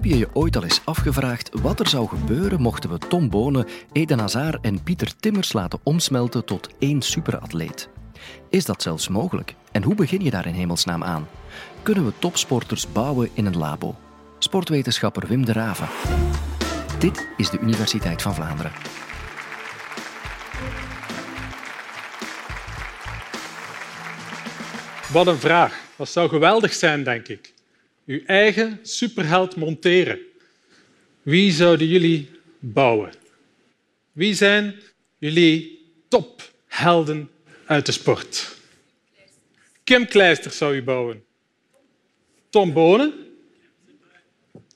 Heb je je ooit al eens afgevraagd wat er zou gebeuren mochten we Tom Bonen, Eden Hazard en Pieter Timmers laten omsmelten tot één superatleet? Is dat zelfs mogelijk? En hoe begin je daar in hemelsnaam aan? Kunnen we topsporters bouwen in een labo? Sportwetenschapper Wim de Raven. Dit is de Universiteit van Vlaanderen. Wat een vraag. Dat zou geweldig zijn, denk ik. Uw eigen superheld monteren. Wie zouden jullie bouwen? Wie zijn jullie tophelden uit de sport? Kim Kleister zou u bouwen. Tom Bonen.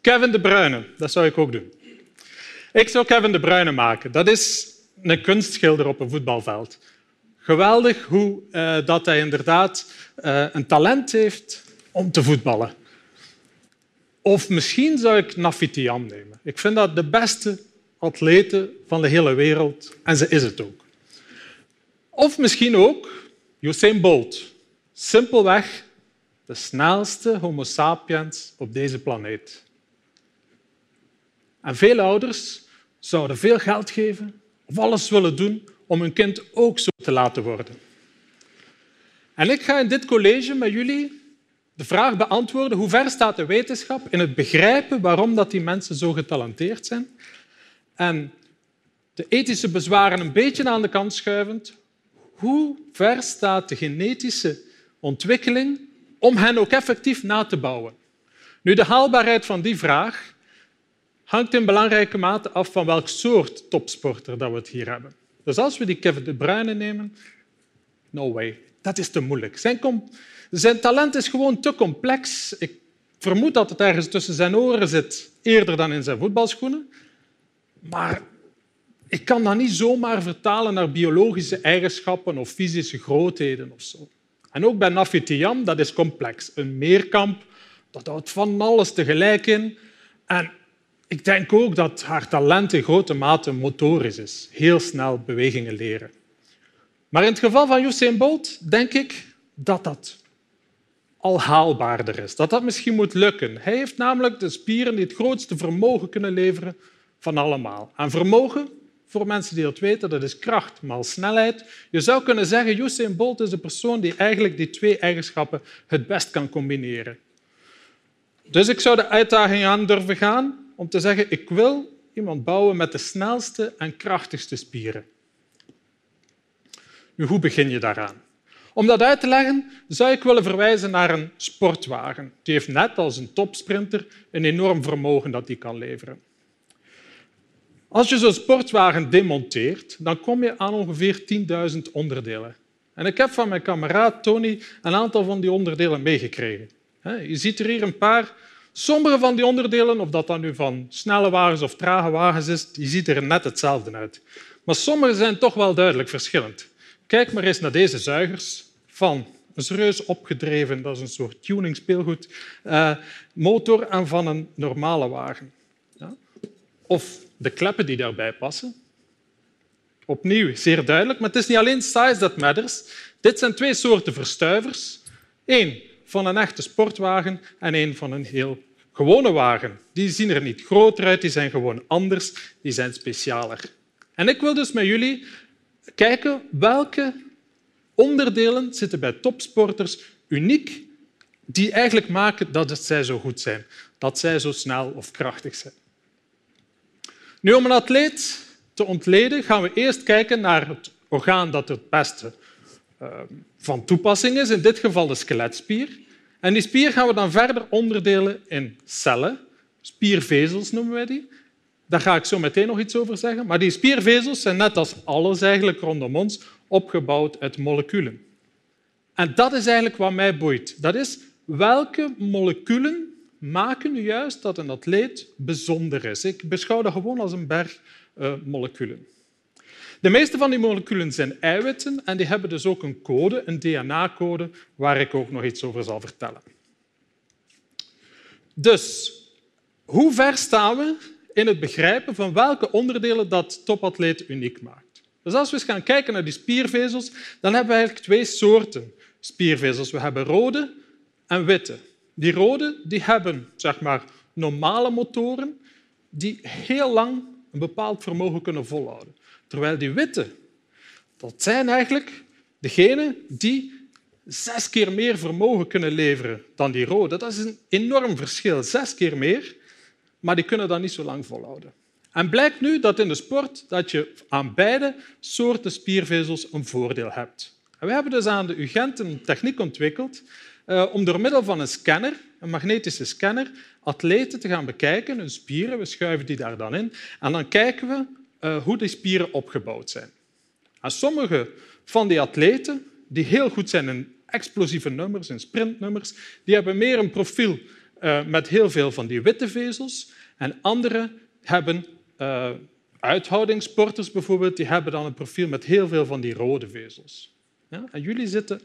Kevin De Bruyne. Dat zou ik ook doen. Ik zou Kevin De Bruyne maken. Dat is een kunstschilder op een voetbalveld. Geweldig hoe uh, dat hij inderdaad uh, een talent heeft om te voetballen. Of misschien zou ik Nafitiam nemen. Ik vind dat de beste atlete van de hele wereld en ze is het ook. Of misschien ook Usain Bolt. Simpelweg de snelste homo sapiens op deze planeet. En veel ouders zouden veel geld geven of alles willen doen om hun kind ook zo te laten worden. En ik ga in dit college met jullie de vraag beantwoorden hoe ver staat de wetenschap in het begrijpen waarom dat die mensen zo getalenteerd zijn. En de ethische bezwaren een beetje aan de kant schuivend, hoe ver staat de genetische ontwikkeling om hen ook effectief na te bouwen? Nu, de haalbaarheid van die vraag hangt in belangrijke mate af van welk soort topsporter dat we het hier hebben. Dus als we die Kevin De Bruyne nemen, no way, dat is te moeilijk. Zijn, zijn talent is gewoon te complex. Ik vermoed dat het ergens tussen zijn oren zit, eerder dan in zijn voetbalschoenen. Maar ik kan dat niet zomaar vertalen naar biologische eigenschappen of fysische grootheden of zo. En ook bij Nafitiam, dat is complex. Een meerkamp, dat houdt van alles tegelijk in. En ik denk ook dat haar talent in grote mate motorisch is. Heel snel bewegingen leren. Maar in het geval van Usain Bolt denk ik dat dat al haalbaarder is. Dat dat misschien moet lukken. Hij heeft namelijk de spieren die het grootste vermogen kunnen leveren van allemaal. En vermogen, voor mensen die dat weten, dat is kracht maal snelheid. Je zou kunnen zeggen, Usain Bolt is de persoon die eigenlijk die twee eigenschappen het best kan combineren. Dus ik zou de uitdaging aan durven gaan om te zeggen, ik wil iemand bouwen met de snelste en krachtigste spieren. Nu, hoe begin je daaraan? Om dat uit te leggen, zou ik willen verwijzen naar een sportwagen. Die heeft net als een topsprinter een enorm vermogen dat die kan leveren. Als je zo'n sportwagen demonteert, dan kom je aan ongeveer 10.000 onderdelen. En ik heb van mijn kameraad Tony een aantal van die onderdelen meegekregen. Je ziet er hier een paar Sommige van die onderdelen, of dat dan nu van snelle wagens of trage wagens is, die ziet er net hetzelfde uit. Maar sommige zijn toch wel duidelijk verschillend. Kijk maar eens naar deze zuigers van een serieus opgedreven, dat is een soort tuning speelgoed, uh, motor en van een normale wagen. Ja? Of de kleppen die daarbij passen. Opnieuw, zeer duidelijk, maar het is niet alleen size that matters. Dit zijn twee soorten verstuivers. Eén van een echte sportwagen en een van een heel gewone wagen. Die zien er niet groter uit, die zijn gewoon anders, die zijn specialer. En ik wil dus met jullie kijken welke onderdelen zitten bij topsporters uniek die eigenlijk maken dat zij zo goed zijn, dat zij zo snel of krachtig zijn. Nu, om een atleet te ontleden, gaan we eerst kijken naar het orgaan dat het beste uh, van toepassing is, in dit geval de skeletspier. En die spier gaan we dan verder onderdelen in cellen. Spiervezels noemen wij die. Daar ga ik zo meteen nog iets over zeggen. Maar die spiervezels zijn net als alles eigenlijk rondom ons opgebouwd uit moleculen. En dat is eigenlijk wat mij boeit. Dat is welke moleculen maken nu juist dat een atleet bijzonder is. Ik beschouw dat gewoon als een berg uh, moleculen. De meeste van die moleculen zijn eiwitten en die hebben dus ook een code, een DNA-code, waar ik ook nog iets over zal vertellen. Dus, hoe ver staan we in het begrijpen van welke onderdelen dat topatleet uniek maakt? Dus als we eens gaan kijken naar die spiervezels, dan hebben we eigenlijk twee soorten spiervezels. We hebben rode en witte. Die rode die hebben zeg maar, normale motoren die heel lang een bepaald vermogen kunnen volhouden. Terwijl die witte, dat zijn eigenlijk degenen die zes keer meer vermogen kunnen leveren dan die rode. Dat is een enorm verschil, zes keer meer, maar die kunnen dat niet zo lang volhouden. En blijkt nu dat in de sport dat je aan beide soorten spiervezels een voordeel hebt. En we hebben dus aan de UGent een techniek ontwikkeld uh, om door middel van een scanner, een magnetische scanner, atleten te gaan bekijken, hun spieren. We schuiven die daar dan in. En dan kijken we uh, hoe die spieren opgebouwd zijn. En sommige van die atleten die heel goed zijn in explosieve nummers, in sprintnummers, die hebben meer een profiel uh, met heel veel van die witte vezels. En anderen hebben uh, uithoudingssporters bijvoorbeeld, die hebben dan een profiel met heel veel van die rode vezels. Ja? En jullie zitten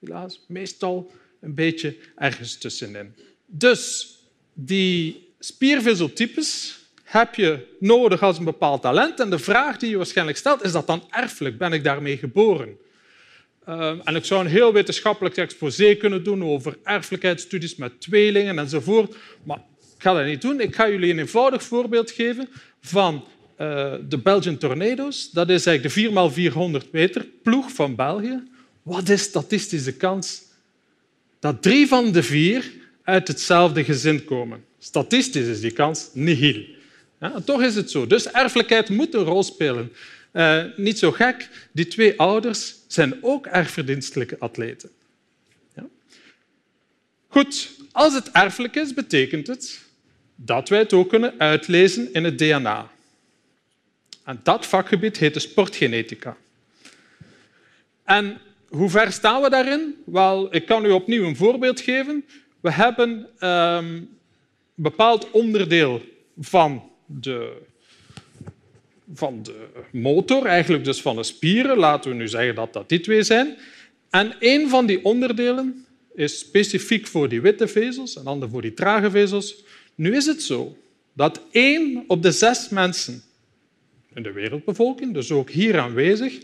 helaas meestal een beetje ergens tussenin. Dus die spiervezeltypes heb je nodig als een bepaald talent. En de vraag die je waarschijnlijk stelt, is dat dan erfelijk? Ben ik daarmee geboren? Uh, en ik zou een heel wetenschappelijk exposé kunnen doen over erfelijkheidsstudies met tweelingen enzovoort. Maar ik ga dat niet doen. Ik ga jullie een eenvoudig voorbeeld geven van uh, de Belgian Tornado's. Dat is eigenlijk de 4x400 meter ploeg van België. Wat is statistisch de kans dat drie van de vier uit hetzelfde gezin komen? Statistisch is die kans nihil. Ja, toch is het zo. Dus erfelijkheid moet een rol spelen. Uh, niet zo gek, die twee ouders zijn ook erfverdienstelijke atleten. Ja? Goed, als het erfelijk is, betekent het dat wij het ook kunnen uitlezen in het DNA. En dat vakgebied heet de sportgenetica. En hoe ver staan we daarin? Wel, ik kan u opnieuw een voorbeeld geven. We hebben um, een bepaald onderdeel van de, van de motor, eigenlijk dus van de spieren. Laten we nu zeggen dat dat die twee zijn. En een van die onderdelen is specifiek voor die witte vezels en ander voor die trage vezels. Nu is het zo dat één op de zes mensen in de wereldbevolking, dus ook hier aanwezig,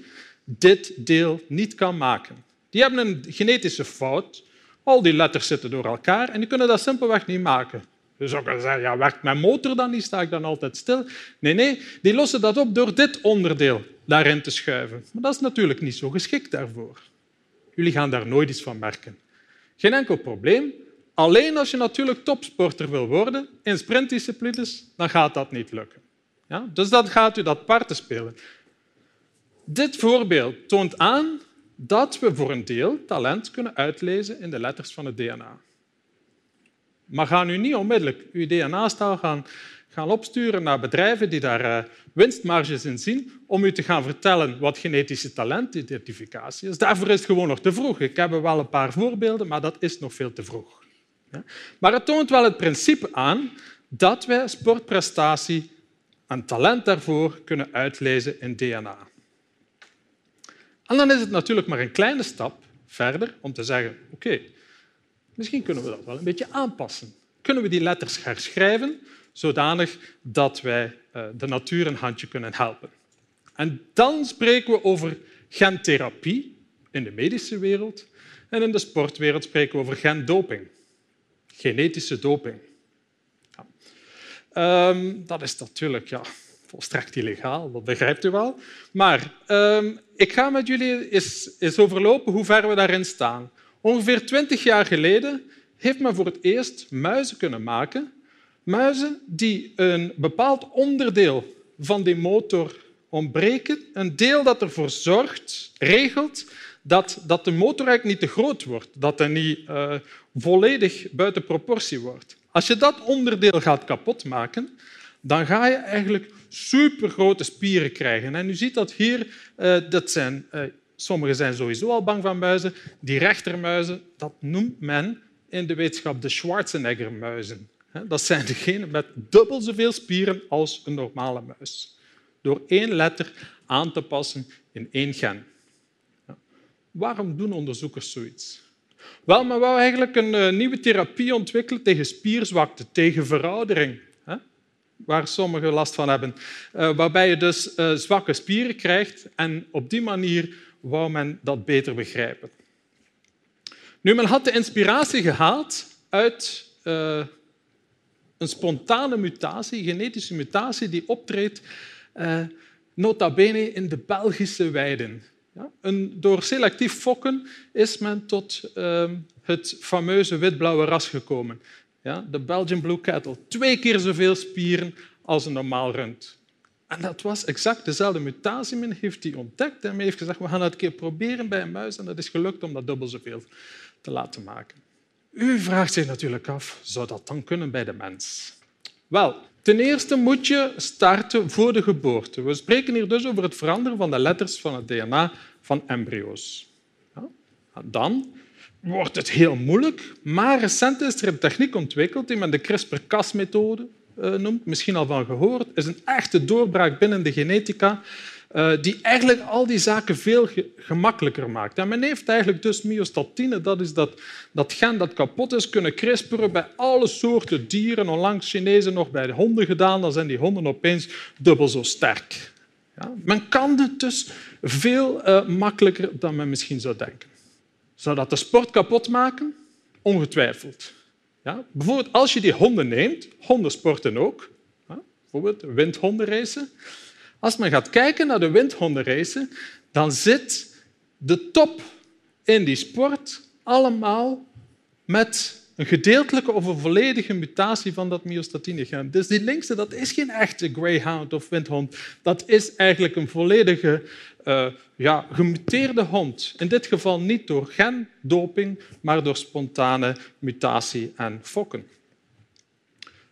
dit deel niet kan maken. Die hebben een genetische fout. Al die letters zitten door elkaar en die kunnen dat simpelweg niet maken. Dus ook al zeggen, ja, werkt mijn motor dan niet? Sta ik dan altijd stil? Nee, nee, die lossen dat op door dit onderdeel daarin te schuiven. Maar dat is natuurlijk niet zo geschikt daarvoor. Jullie gaan daar nooit iets van merken. Geen enkel probleem. Alleen als je natuurlijk topsporter wil worden in sprintdisciplines, dan gaat dat niet lukken. Ja? Dus dan gaat u dat parten spelen. Dit voorbeeld toont aan dat we voor een deel talent kunnen uitlezen in de letters van het DNA. Maar ga nu niet onmiddellijk uw DNA-staal gaan, opsturen naar bedrijven die daar uh, winstmarges in zien om u te gaan vertellen wat genetische talentidentificatie is. Daarvoor is het gewoon nog te vroeg. Ik heb wel een paar voorbeelden, maar dat is nog veel te vroeg. Maar het toont wel het principe aan dat wij sportprestatie en talent daarvoor kunnen uitlezen in DNA. En dan is het natuurlijk maar een kleine stap verder om te zeggen, oké, Misschien kunnen we dat wel een beetje aanpassen. Kunnen we die letters herschrijven zodanig dat wij eh, de natuur een handje kunnen helpen? En dan spreken we over gentherapie in de medische wereld en in de sportwereld spreken we over gendoping, genetische doping. Um, dat is natuurlijk ja, volstrekt illegaal, dat begrijpt u wel. Maar um, ik ga met jullie eens, eens overlopen hoe ver we daarin staan. Ongeveer twintig jaar geleden heeft men voor het eerst muizen kunnen maken. Muizen die een bepaald onderdeel van die motor ontbreken. Een deel dat ervoor zorgt, regelt, dat, dat de motor eigenlijk niet te groot wordt. Dat hij niet uh, volledig buiten proportie wordt. Als je dat onderdeel gaat kapotmaken, dan ga je eigenlijk supergrote spieren krijgen. En u ziet dat hier, uh, dat zijn uh, Sommigen zijn sowieso al bang van muizen. Die rechtermuizen, dat noemt men in de wetenschap de Schwarzenegger-muizen. Dat zijn degenen met dubbel zoveel spieren als een normale muis. Door één letter aan te passen in één gen. Waarom doen onderzoekers zoiets? Wel, men wou eigenlijk een eh, nieuwe therapie ontwikkelen tegen spierzwakte, tegen veroudering, waar sommigen last van hebben. Eh, waarbij je dus eh, zwakke spieren krijgt en op die manier wou men dat beter begrijpen. Nu, men had de inspiratie gehaald uit uh, Een spontane mutatie, genetische mutatie, die optreedt uh, nota bene in de Belgische weiden. Ja? Een, door selectief fokken is men tot uh, het fameuze wit-blauwe ras gekomen. Ja? De Belgian Blue Cattle. Twee keer zoveel spieren als een normaal rund. En dat was exact dezelfde mutatie. Men heeft die ontdekt en heeft gezegd, we gaan het een keer proberen bij een muis. En dat is gelukt om dat dubbel zoveel te laten maken. U vraagt zich natuurlijk af, zou dat dan kunnen bij de mens? Wel, ten eerste moet je starten voor de geboorte. We spreken hier dus over het veranderen van de letters van het DNA van embryo's. Dan wordt het heel moeilijk, maar recent is er een techniek ontwikkeld die men de CRISPR-Cas-methode noemt, misschien al van gehoord, is een echte doorbraak binnen de genetica uh, die eigenlijk al die zaken veel gemakkelijker maakt. En men heeft eigenlijk dus myostatine, dat is dat, dat gen dat kapot is, kunnen crisperen bij alle soorten dieren. Onlangs Chinezen nog bij de honden gedaan, dan zijn die honden opeens dubbel zo sterk. Ja? Men kan het dus veel uh, makkelijker dan men misschien zou denken. Zou dat de sport kapot maken? Ongetwijfeld. Bijvoorbeeld als je die honden neemt, honden sporten ook, ja? bijvoorbeeld windhondenracen. Als men gaat kijken naar de windhondenracen, dan zit de top in die sport allemaal met een gedeeltelijke of een volledige mutatie van dat myostatine-gen. Dus die linkse, dat is geen echte greyhound of windhond. Dat is eigenlijk een volledige uh, ja, gemuteerde hond. In dit geval niet door gendoping, maar door spontane mutatie en fokken.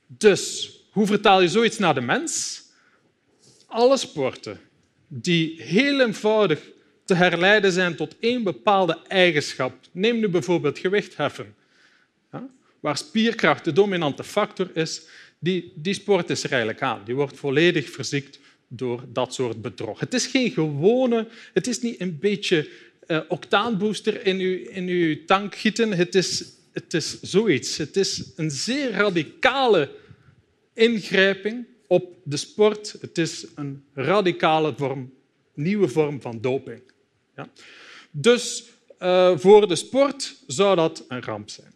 Dus, hoe vertaal je zoiets naar de mens? Alle sporten die heel eenvoudig te herleiden zijn tot één bepaalde eigenschap. Neem nu bijvoorbeeld gewichtheffen waar spierkracht de dominante factor is, die, die sport is er eigenlijk aan. Die wordt volledig verziekt door dat soort bedrog. Het is geen gewone, het is niet een beetje uh, octaanbooster in uw, in uw tank gieten. Het is, het is zoiets. Het is een zeer radicale ingrijping op de sport. Het is een radicale vorm, nieuwe vorm van doping. Ja. Dus uh, voor de sport zou dat een ramp zijn.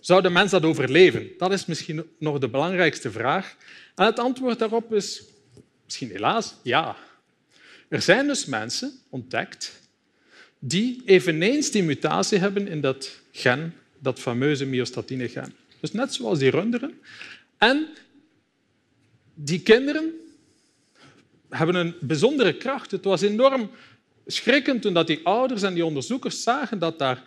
Zou de mens dat overleven? Dat is misschien nog de belangrijkste vraag. En het antwoord daarop is misschien helaas ja. Er zijn dus mensen ontdekt die eveneens die mutatie hebben in dat gen, dat fameuze myostatine-gen. Dus net zoals die runderen. En die kinderen hebben een bijzondere kracht. Het was enorm schrikkend toen die ouders en die onderzoekers zagen dat daar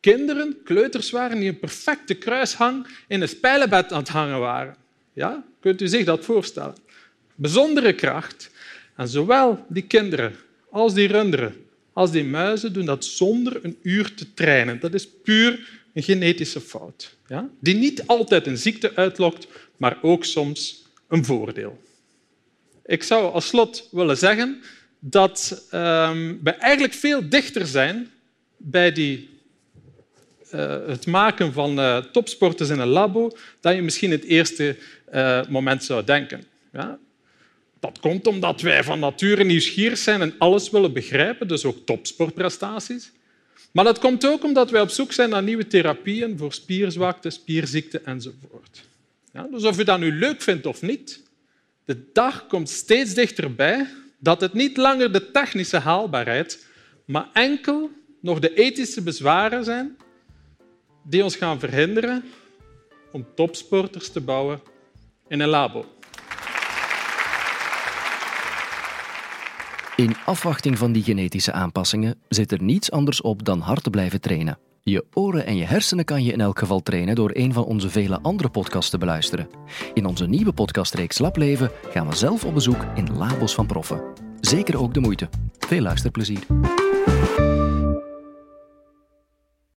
kinderen, kleuters waren, die een perfecte kruishang in een spijlenbed aan het hangen waren. Ja? Kunt u zich dat voorstellen? Bijzondere kracht. En zowel die kinderen als die runderen als die muizen doen dat zonder een uur te trainen. Dat is puur een genetische fout. Ja? Die niet altijd een ziekte uitlokt, maar ook soms een voordeel. Ik zou als slot willen zeggen dat um, we eigenlijk veel dichter zijn bij die uh, het maken van uh, topsporters in een labo dan je misschien het eerste uh, moment zou denken. Ja? Dat komt omdat wij van nature nieuwsgierig zijn en alles willen begrijpen, dus ook topsportprestaties. Maar dat komt ook omdat wij op zoek zijn naar nieuwe therapieën voor spierzwakte, spierziekte enzovoort. Ja, dus of je dat nu leuk vindt of niet, de dag komt steeds dichterbij dat het niet langer de technische haalbaarheid, maar enkel nog de ethische bezwaren zijn die ons gaan verhinderen om topsporters te bouwen in een labo. In afwachting van die genetische aanpassingen zit er niets anders op dan hard te blijven trainen. Je oren en je hersenen kan je in elk geval trainen door een van onze vele andere podcasts te beluisteren. In onze nieuwe podcastreeks Lableven gaan we zelf op bezoek in labos van proffen. Zeker ook de moeite. Veel luisterplezier.